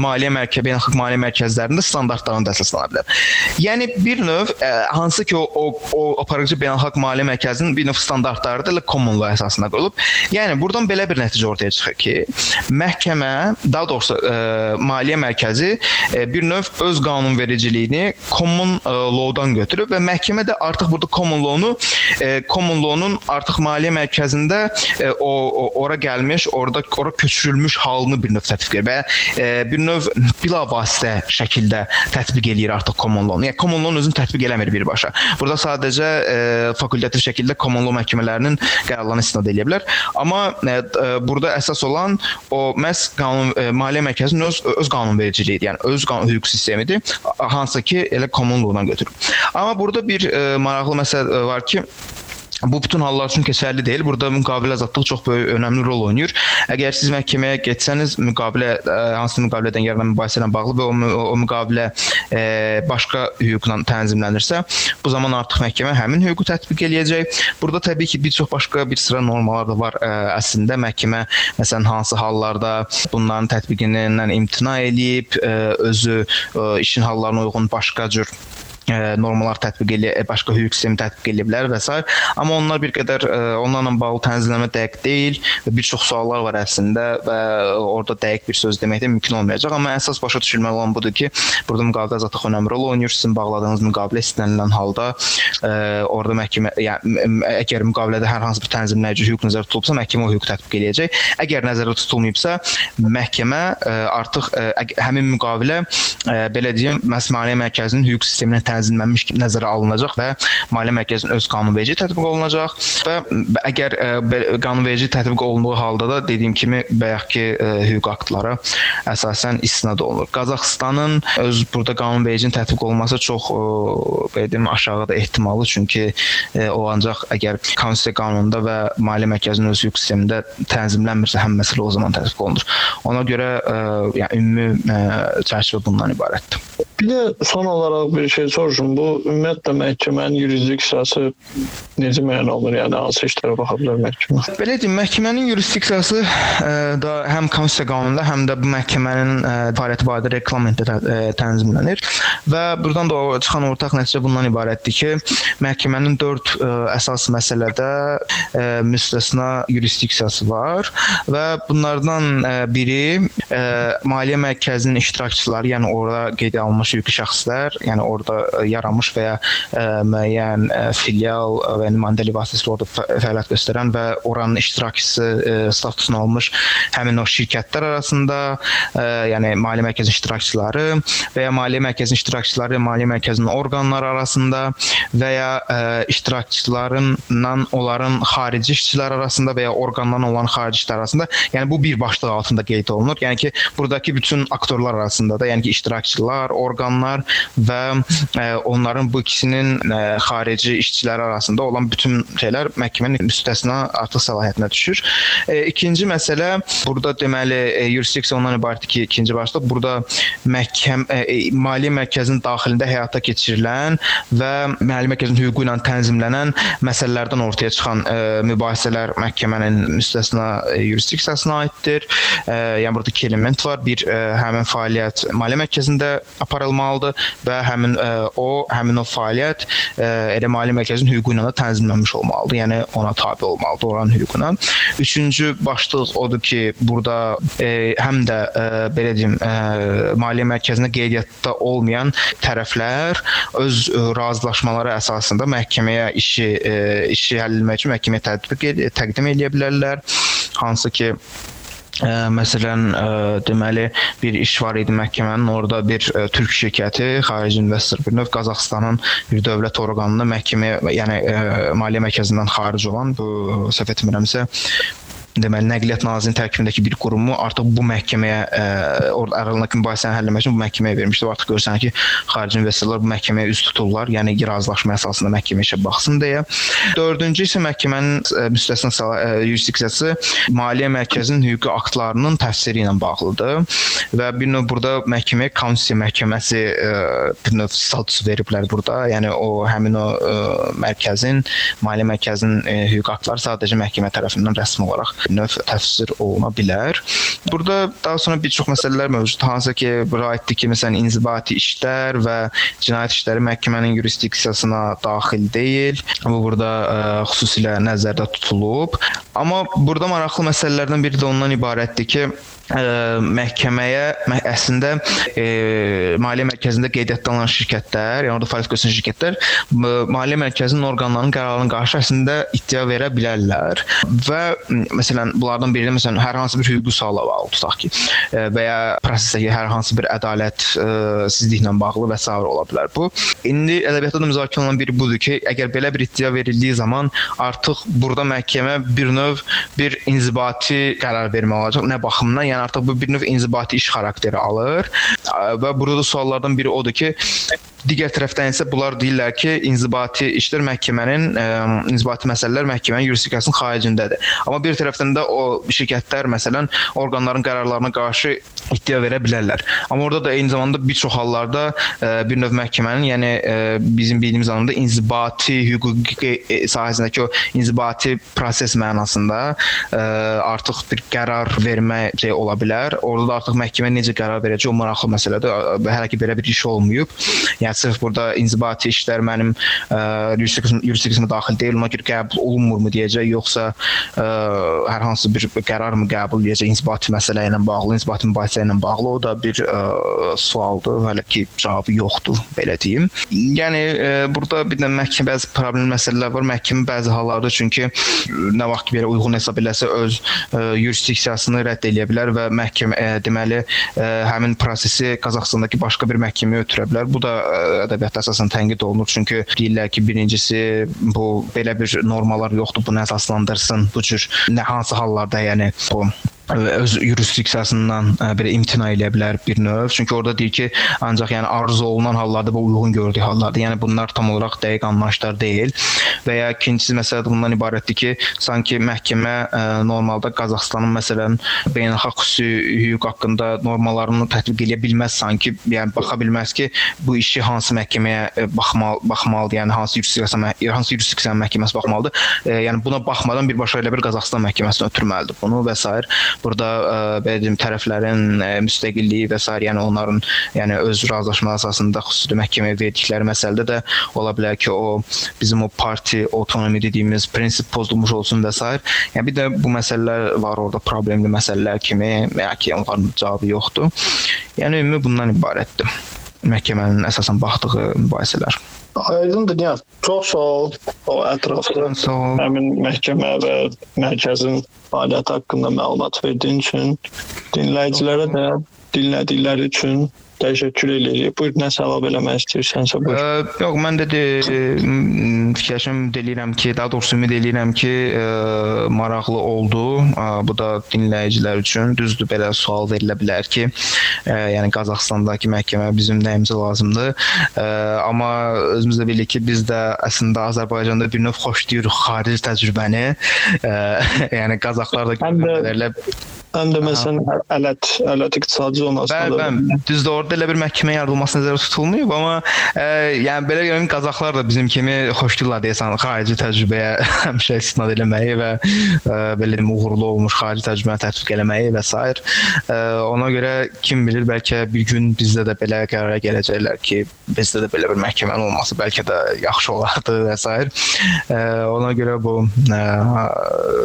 maliyyə mərkəzi, beynəlxalq maliyyə mərkəzlərində standartlarına da əsaslana bilər. Yəni bir növ e, hansı ki o, o, o aparıcı beynəlxalq maliyyə mərkəzinin bir növ standartları da common law əsasına qurulub. Yəni burdan belə bir nəticə ortaya çıxır ki, məhkəmə, daha doğrusu e, maliyyə mərkəzi e, bir növ öz qanunvericiliyini common e, law-dan götürüb və məhkəmə də artıq burada common law law-nu common law-nun artıq maliyyə mərkəzində e, o, o ora gəlmiş, orada ora köçürülmüş halını bir növ tətbiq edir və e, bir növ bilavasitə şəkildə tətbiq eləyir artıq common law-nu. Yəni common law-nun özünü tətbiq eləmir birbaşa. Burada sadəcə e, fakultativ şəkildə common law məhkəmələrinin qərarlarına istinad edə bilər. Amma e, e, burada əsas olan o məhz qanun e, maliyyə mərkəzinin öz öz qanunvericiliyidir. Yəni öz qanun hüquq sistemidir, hansı ki elə common law-dan götürülür. Amma burada bir e, maraqlı məsələ var ki, Bu bütün hallar üçün keçərli deyil. Burada müqavilə azadlıq çox böyük önəmli rol oynayır. Əgər siz məhkəməyə getsəniz, müqavilə ə, e, hansı müqavilədən yaranan mübahisə ilə bağlı və o, o, o müqavilə ə, e, başqa hüquqla tənzimlənirsə, bu zaman artıq məhkəmə həmin hüququ tətbiq eləyəcək. Burada təbii ki, bir çox başqa bir sıra normalar da var. Ə, e, əslində məhkəmə məsələn hansı hallarda bunların tətbiqindən imtina eləyib, ə, özü ə, işin hallarına uyğun başqa cür normalar tətbiq edə, başqa hüquq sistemi tətbiq edə bilər və s. Amma onlar bir qədər onlarla bağlı tənzimləmə dəqiq deyil və bir çox suallar var əslində və orada dəqiq bir söz demək də mümkün olmayacaq. Amma əsas başa düşülməli olan budur ki, burada müqavilə azadlıq önəmli rol oynayır. Sizin bağladığınız müqavilə istənilən halda ə, orada məhkəmə yəni əgər müqavilədə hər hansı bir tənzimləyici hüquq nəzərdə tutulubsa, məhkəmə o hüquq tətbiq eləyəcək. Əgər nəzərdə tutulmayıbsa, məhkəmə ə, artıq ə, həmin müqavilə ə, belə deyim, Maliyyə Mərkəzinin hüquq sisteminə tənzimlənmiş kimi nəzərə alınacaq və Maliyyə Mərkəzinin öz qanunverici tətbiq olunacaq və əgər ə, qanunverici tətbiq olunduğu halda da dediyim kimi bayaqki hüquq aktlara əsasən istinad olunur. Qazaxıstanın öz burada qanunvericinin tətbiq olunması çox belə deyim aşağıda ehtimalı çünki o ancaq əgər konstitusiya qanununda və Maliyyə Mərkəzinin öz hüquq sistemində tənzimlənmirsə həm məsələ o zaman tətbiq olunur. Ona görə yəni ümumi çərçivə bundan ibarətdir. Bir də son olaraq bir şey soruşum. Bu ümumiyyətlə məhkəmənin yurisdiksiyası necə müəyyən olunur? Yəni hansı işlərə baxa bilər məhkəmə? Belə deyim, məhkəmənin yurisdiksiyası ə, da həm konstitusiya qanununda, həm də bu məhkəmənin ə, fəaliyyəti barədə reqlamentdə tə, ə, tənzimlənir və burdan da çıxan ortaq nəticə bundan ibarətdir ki, məhkəmənin 4 ə, əsas məsələdə ə, müstəsna yurisdiksiyası var və bunlardan ə, biri ə, maliyyə mərkəzinin iştirakçıları, yəni orada qeyd olunmuş yaranmış hüquqi şəxslər, yəni orada e, yaranmış və ya ə, e, müəyyən ə, e, filial və nümayəndəlik vasitəsilə orada fəaliyyət göstərən və oranın iştirakçısı ə, statusunu almış həmin o şirkətlər arasında, ə, yəni maliyyə mərkəzi iştirakçıları və ya maliyyə mərkəzi iştirakçıları maliyyə mərkəzinin orqanları arasında və ya ə, iştirakçılarınla onların xarici işçilər arasında və ya orqandan olan xarici işçilər arasında, yəni bu bir başlıq altında qeyd olunur. Yəni ki, buradakı bütün aktorlar arasında da, yəni ki, iştirakçılar, orqanlar və e, onların bu ikisinin e, xarici işçilər arasında olan bütün şeylər məhkəmənin müstəsna artıq səlahiyyətinə düşür. E, ikinci məsələ burada deməli e, yurisdiksiya ondan ibarətdir ki, ikinci başlıq burada məhkəm e, e, maliyyə mərkəzinin daxilində həyata keçirilən və maliyyə mərkəzinin hüququ ilə tənzimlənən məsələlərdən ortaya çıxan e, mübahisələr məhkəmənin müstəsna e, yurisdiksiyasına aiddir. E, yəni burada iki element var. Bir e, həmin fəaliyyət maliyyə mərkəzində aparılmalıdır və həmin e, o həmin o fəaliyyət e, elə maliyyə mərkəzinin hüququ ilə də tənzimlənmiş olmalıdır. Yəni ona tabe olmalıdır oranın hüququna. Üçüncü başlıq odur ki, burada e, həm də ə, belə deyim, ə, maliyyə mərkəzində qeydiyyatda olmayan tərəflər öz ə, razılaşmaları əsasında məhkəməyə işi ə, işi həll etmək üçün məhkəməyə tətbiq təqdim edə bilərlər. Hansı ki Ə, məsələn, ə, deməli bir iş var idi məhkəmənin, orada bir ə, türk şirkəti, xarici investor bir növ Qazaxıstanın bir dövlət orqanına məhkəməyə, yəni ə, maliyyə mərkəzindən xaric olan bu səhv etmirəmsə deməli Nəqliyyat Nazirliyinin tərkibindəki bir qurumu artıq bu məhkəməyə ə, e, orada aralarındakı mübahisəni həll etmək üçün bu məhkəməyə vermişdi. Artıq görürsən ki, xarici investorlar bu məhkəməyə üz tuturlar, yəni razılaşma əsasında məhkəmə işə baxsın deyə. Dördüncü isə məhkəmənin e, müstəsna e, yurisdiksiyası maliyyə mərkəzinin hüquqi aktlarının təfsiri ilə bağlıdır və bir növ burada məhkəməyə konstitusiya məhkəməsi ə, bir növ status veriblər burada. Yəni o həmin o ə, mərkəzin maliyyə mərkəzinin ə, hüquqi aktları sadəcə məhkəmə tərəfindən rəsmi olaraq növ təfsir oluna bilər. Burada daha sonra bir çox məsələlər mövcuddur. Hansı ki, bura aiddir ki, məsələn, inzibati işlər və cinayət işləri məhkəmənin yurisdiksiyasına daxil deyil. Bu burada ə, e, xüsusilə nəzərdə tutulub. Amma burada maraqlı məsələlərdən biri də ondan ibarətdir ki, ə, məhkəməyə mə əslində ə, maliyyə mərkəzində qeydiyyatda olan şirkətlər, yəni orada fəaliyyət göstərən şirkətlər maliyyə mərkəzinin orqanlarının qərarlarının qarşı əslində iddia verə bilərlər və məsələn bunlardan biri məsələn hər hansı bir hüquqi suala bağlı tutaq ki, ə, və ya prosesdəki hər hansı bir ədalətsizliklə bağlı və s. ola bilər bu. İndi ədəbiyyatda da müzakirə olunan biri budur ki, əgər belə bir iddia verildiyi zaman artıq burada məhkəmə bir növ bir inzibati qərar verməli olacaq. Nə baxımdan? Yəni artıq bu bir növ inzibati iş xarakteri alır və burada da suallardan biri odur ki, Digər tərəfdən isə bunlar deyirlər ki, inzibati işlər məhkəmənin ə, inzibati məsələlər məhkəmənin yurisdiksiyasının xaricindədir. Amma bir tərəfdən də o şirkətlər məsələn orqanların qərarlarına qarşı iddia verə bilərlər. Amma orada da eyni zamanda bir çox hallarda ə, bir növ məhkəmənin, yəni ə, bizim bildiyimiz anlamda inzibati hüquqi sahəsindəki o inzibati proses mənasında ə, artıq bir qərar vermə şey ola bilər. Orada da artıq məhkəmə necə qərar verəcək o maraqlı məsələdir. Hələ ki belə bir iş olmayıb. Yəni sırf burada inzibati işlər mənim yurisdiksiyama daxil deyil, ona görə qəbul olunmurmu deyəcək, yoxsa ə, hər hansı bir qərar mı qəbul edəcək inzibati məsələ ilə bağlı, inzibati mübahisə ilə bağlı o da bir ə, sualdır. Hələ ki cavabı yoxdur, belə deyim. Yəni ə, burada bir də məhkəmə bəzi problem məsələlər var. Məhkəmə bəzi hallarda çünki nə vaxt ki belə uyğun hesab eləsə öz ə, yurisdiksiyasını rədd edə bilər və məhkəmə ə, deməli ə, həmin prosesi Qazaxstandakı başqa bir məhkəməyə ötürə bilər. Bu da ə, ədəbiyyatda əsasən tənqid olunur. Çünki deyirlər ki, birincisi bu belə bir normalar yoxdur, bunu əsaslandırsın. Bu cür nə hansı hallarda yəni bu öz yurisdiksiyasından belə imtina edə bilər bir növ. Çünki orada deyir ki, ancaq yəni arzu olunan hallarda və uyğun gördüyü hallarda. Yəni bunlar tam olaraq dəqiq anlayışlar deyil. Və ya ikincisi məsələ bundan ibarətdir ki, sanki məhkəmə ə, normalda Qazaxstanın məsələn beynəlxalq xüsusi hüquq haqqında normalarını tətbiq edə bilməz sanki. Yəni baxa bilməz ki, bu işi hansı məhkəməyə baxmalı, baxmalıdır, yəni hansı yurisdiksiya hansı yurisdiksiya məhkəməsi baxmalıdır. E, yəni buna baxmadan birbaşa elə bir Qazaxstan məhkəməsinə ötürməlidir bunu və s. Burada ə, belə deyim tərəflərin ə, müstəqilliyi və s. yəni onların yəni öz razılaşma əsasında xüsusi məhkəməyə verdikləri məsələdə də ola bilər ki, o bizim o parti avtonomi dediyimiz prinsip pozulmuş olsun və s. Yəni bir də bu məsələlər var orada problemli məsələlər kimi, yəni ki, onların cavabı yoxdur. Yəni ümumi bundan ibarətdir. Məhkəmənin əsasən baxdığı mübahisələr. Aydındır, yəni çox sağ ol o ətrafda həmin məhkəmə və mərkəzin fəaliyyəti haqqında məlumat verdiyin üçün dinləyicilərə də dinlədikləri üçün təşəkkür edirik. Buyur nəsə əlavə eləmək istəyirsənsə buyur. Ə, yox, mən də de, fikirləşim eləyirəm ki, daha doğrusu ümid eləyirəm ki, ə, maraqlı oldu. Ə, bu da dinləyicilər üçün düzdür belə sual verilə bilər ki, ə, yəni Qazaxstandakı məhkəmə bizim nəyimizə lazımdır. Ə, amma özümüz də bilirik ki, biz də əslində Azərbaycanda bir növ xoşlayırıq xarici təcrübəni. Ə, yəni Qazaxlar da qədərlə Həm də məsələn ələt, ələt iqtisadi zonasında. Bəli, bəli. Düzdür, orada elə bir məhkəmə yaradılması nəzərdə tutulmayıb, amma ə, yəni belə görünür Qazaxlar da bizim kimi xoşlayırlar deyəsən xarici təcrübəyə *laughs* həmişə istinad eləməyi və ə, belə deyim uğurlu olmuş xarici təcrübəni tətbiq eləməyi və s. Ə, ona görə kim bilir bəlkə bir gün bizdə də belə qərara gələcəklər ki, bizdə də belə bir məhkəmənin olması bəlkə də yaxşı olardı və s. Ə, ona görə bu ə,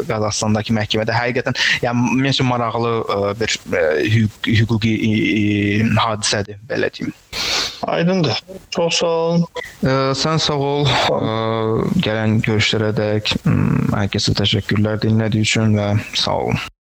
Qazaxstandakı məhkəmədə həqiqətən yəni maraqlı ə, bir ə, hüquq, hüquqi ə, hadisədir, belə deyim. Aydındır. Çox sağ ol. Ə, sən sağ ol. Ə, gələn görüşlərə dək hər kəsə təşəkkürlər dinlədiyi üçün və sağ olun.